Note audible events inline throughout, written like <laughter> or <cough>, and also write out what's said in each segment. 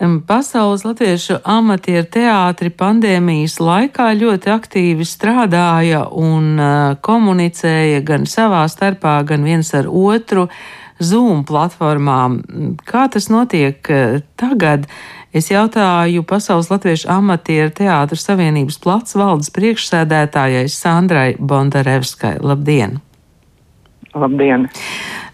Pasaules latviešu amatieru teātri pandēmijas laikā ļoti aktīvi strādāja un komunicēja gan savā starpā, gan viens ar otru Zoom platformām. Kā tas notiek tagad? Es jautāju Pasaules Latviešu amatieru teātru savienības plats valdes priekšsēdētājai Sandrai Bondarevskai. Labdien! Labdien!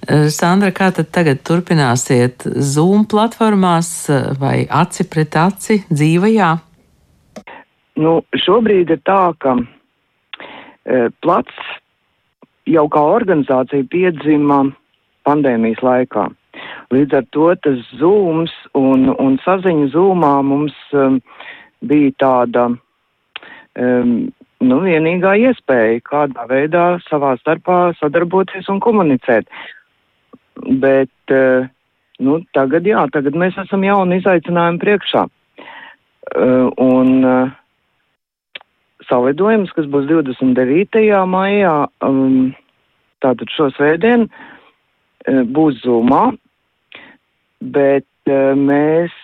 Eh, Sandra, kā tad tagad turpināsiet Zoom platformās eh, vai aci pret aci dzīvajā? Nu, šobrīd ir tā, ka e, plats jau kā organizācija piedzima pandēmijas laikā. Līdz ar to tas zūms un, un saziņa zūmā mums um, bija tāda um, nu, vienīgā iespēja kādā veidā savā starpā sadarboties un komunicēt. Bet, uh, nu, tagad jā, tagad mēs esam jauni izaicinājumi priekšā. Uh, un uh, salidojums, kas būs 29. maijā, um, tātad šo svētdienu, būs zumā, bet mēs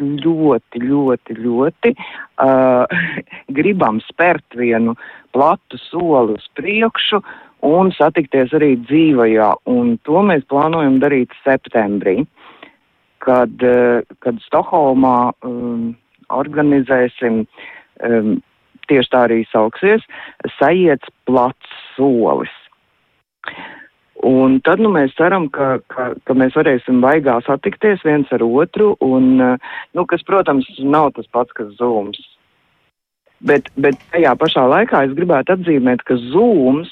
ļoti, ļoti, ļoti uh, <laughs> gribam spērt vienu platu soli uz priekšu un satikties arī dzīvajā. Un to mēs plānojam darīt septembrī, kad, uh, kad Stokholmā um, organizēsim, um, tieši tā arī sauksies, sajiets plats solis. Un tad nu, mēs ceram, ka, ka, ka mēs varēsim vaigā satikties viens ar otru, un, nu, kas, protams, nav tas pats, kas zūms. Bet, bet tajā pašā laikā es gribētu atzīmēt, ka zūms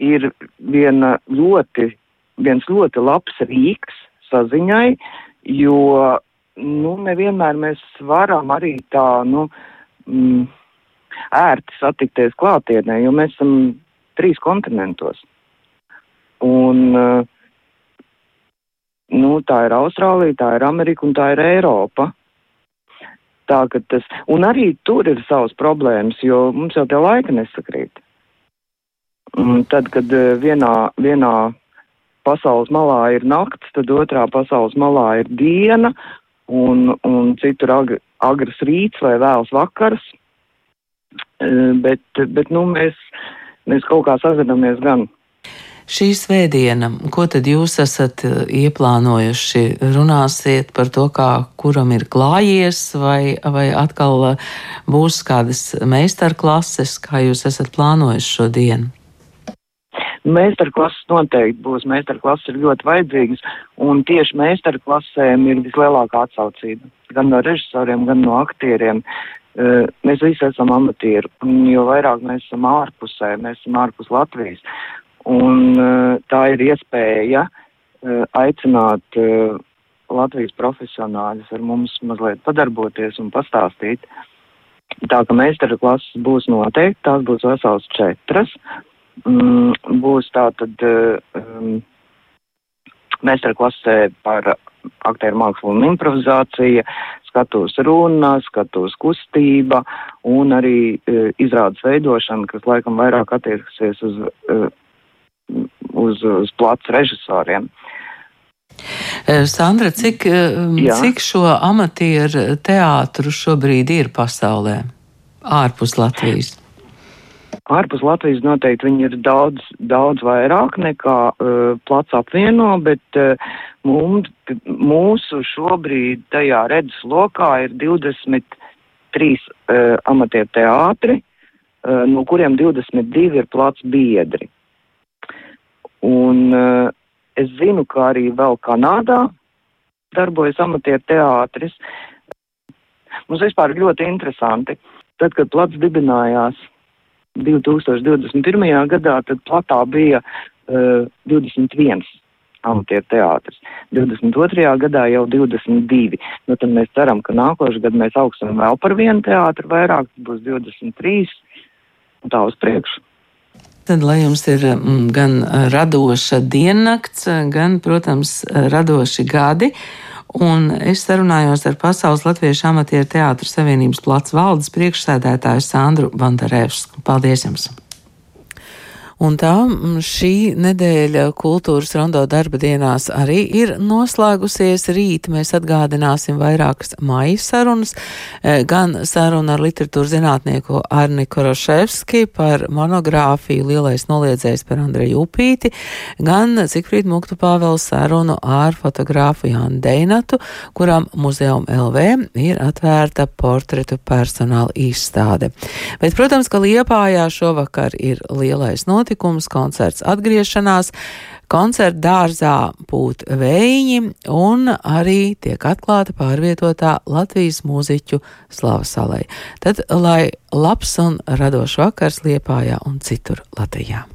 ir viena ļoti, viens ļoti labs rīks saziņai, jo nu, nevienmēr mēs varam arī tā nu, mm, ērti satikties klātienē, jo mēs esam trīs kontinentos. Un, eh, nu, tā ir Austrālija, tā ir Amerika un tā ir Eiropa. Tā, tas, un arī tur ir savas problēmas, jo mums jau tie laika nesakrīt. Un tad, kad eh, vienā, vienā pasaules malā ir nakts, tad otrā pasaules malā ir diena, un, un citur ag, agrs rīts vai vēls vakars. Eh, bet, bet nu, mēs, mēs kaut kā sazināmies gan. Šī svētdiena, ko tad jūs esat eh, ieplānojuši? Runāsiet par to, kā kuram ir klājies, vai, vai atkal eh, būs kādas meistarklases, kā jūs esat plānojuši šo dienu? Meistarklases noteikti būs. Meistarklases ir ļoti vajadzīgas, un tieši meistarklasēm ir vislielākā atsaucība. Gan no režisoriem, gan no aktieriem. Uh, mēs visi esam amatieri, un jo vairāk mēs esam ārpusē, mēs esam ārpus Latvijas. Un eh, tā ir iespēja eh, aicināt eh, Latvijas profesionāļus ar mums mazliet padarboties un pastāstīt. Tā ka meistara klases būs noteikti, tās būs vesels četras. Mm, būs tā tad um, meistara klasē par aktieru mākslu un improvizāciju, skatos runa, skatos kustība un arī uh, izrādes veidošana, kas laikam vairāk attieksies uz uh, uz, uz plats režisoriem. Eh, Sandra, cik, eh, Jā. cik šo amatieru teātru šobrīd ir pasaulē, ārpus Latvijas? Ārpus Latvijas noteikti viņi ir daudz, daudz vairāk nekā uh, plats apvieno, bet uh, mums, mūsu šobrīd tajā redzes lokā ir 23 uh, amatieru teātri, uh, no kuriem 22 ir plats biedri. Un uh, es zinu, ka arī vēl Kanādā darbojas amatieru teātris. Mums vispār ir ļoti interesanti. Tad, kad plats dibinājās 2021. gadā, tad platā bija uh, 21 amatieru teātris. 22. gadā jau 22. Nu, tad mēs ceram, ka nākošais gads mēs augsim vēl par vienu teātru vairāk, būs 23 un tā uz priekšu. Tad, lai jums ir mm, gan radoša diennakts, gan, protams, radoši gadi. Un es sarunājos ar Pasaules Latviešu amatieru teātru savienības plats valdes priekšsēdētāju Sandru Bandarevsku. Paldies jums! Un tā šī nedēļa kultūras rondo darba dienās arī ir noslēgusies. Rīt mēs atgādināsim vairākas maija sarunas, gan saruna ar literatūras zinātnieku Arni Koroševski par monogrāfiju Lielais noliedzējs par Andreju Upīti, gan Cikfrīd Muktu Pāvels sarunu ar fotogrāfu Jānu Deinatu, kuram muzeum LV ir atvērta portretu personāla izstāde. Bet, protams, ka Liepājā šovakar ir lielais notikums, koncerts atgriešanās. Koncerta dārzā būt vējiņi un arī tiek atklāta pārvietotā Latvijas mūziķu slavasalai. Tad, lai labs un radošs vakars Liepājā un citur Latvijā!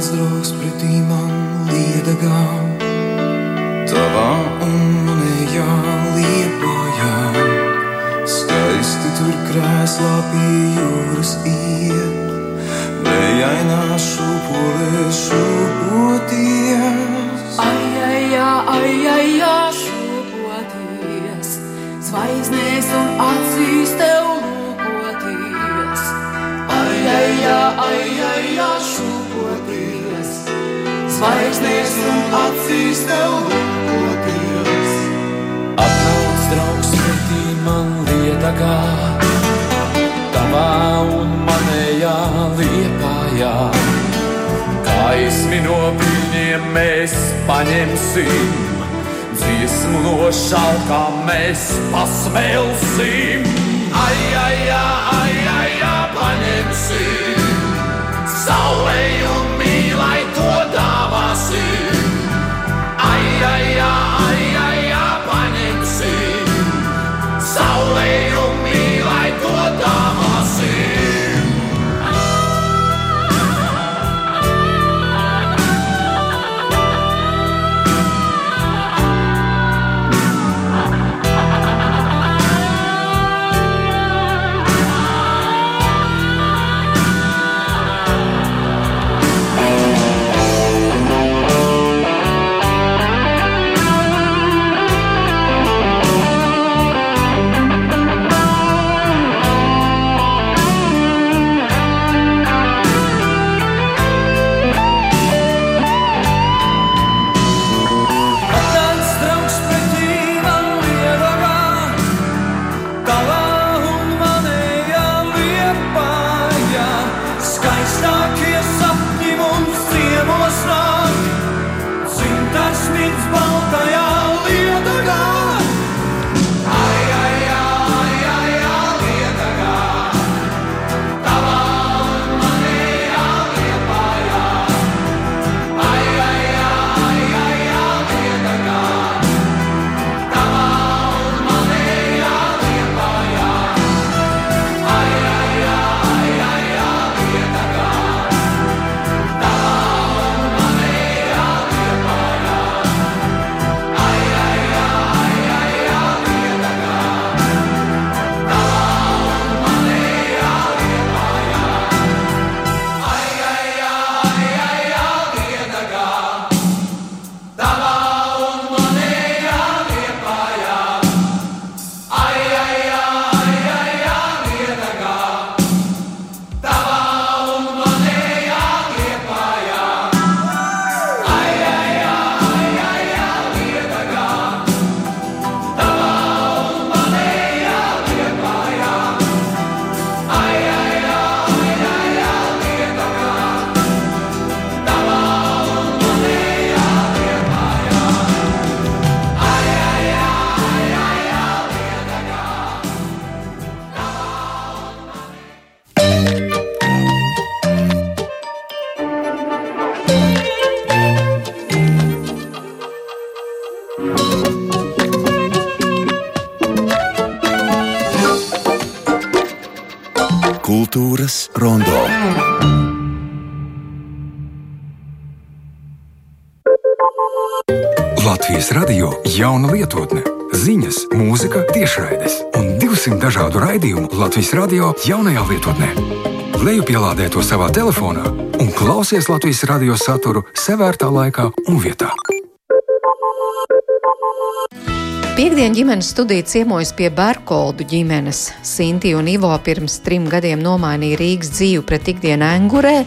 mans draugs pretī man liedagā, tavā un manējā liepājā. Skaisti tur krēslā pie jūras iet, Vējainā šūpolē šūpoties. Ai, ai, ai, ai, ai, šūpoties, zvaigznēs un acīs tev lūkoties. Ai, ai, ai, ai, ai, šūpoties. Zvaigznēs un acīs tev lūkoties. Atnāc draugs pretī man lietagā, tavā un manējā liepājā. Kaismi no piņiem mēs paņemsim, dziesmu no šalkām mēs pasmelsim. Ai, ai, ai, ai, ai, ai paņemsim, saulēju! Rondo. Latvijas radio jauna lietotne, ziņas, mūzika, tiešraides un 200 dažādu raidījumu Latvijas radio jaunajā lietotnē. Lejupielādē to savā telefonā un klausies Latvijas radio saturu sevērtā laikā un vietā. Piektdienas ģimenes studija ciemojas pie Berkoldu ģimenes. Sinti un Ivo pirms trim gadiem nomainīja Rīgas dzīvi pret ikdienu Angurē.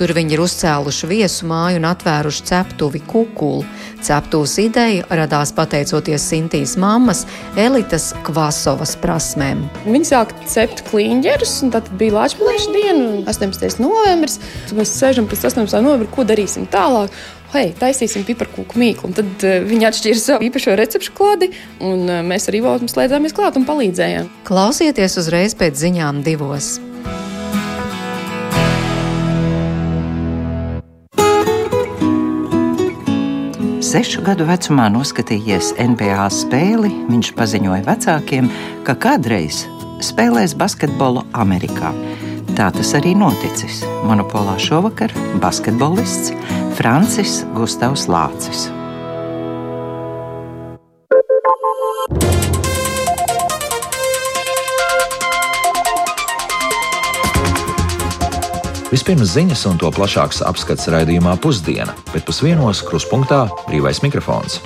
Tur viņi ir uzcēluši viesu māju un atvēruši ceptuvi kukulu. Ceptūs ideja radās pateicoties Sintīs mammas Elitas Kvasovas prasmēm. Viņi sāka cept kliņģerus, un tad bija Latvijas diena, 18. novembris. Tad mēs sēžam pēc 18. novembra, ko darīsim tālāk hei, taisīsim piparkūku mīklu. Un tad uh, viņi atšķīra savu īpašo recepšu klādi, un uh, mēs arī Ivo slēdzāmies klāt un palīdzējām. Klausieties uzreiz pēc ziņām divos. Sešu gadu vecumā noskatījies NBA spēli, viņš paziņoja vecākiem, ka kādreiz spēlēs basketbolu Amerikā. Tā tas arī noticis. Monopolā šovakar basketbolists Francis Gustavs Lācis. Vispirms ziņas un to plašāks apskats raidījumā pusdiena, bet pusdienos kruspunktā brīvais mikrofons.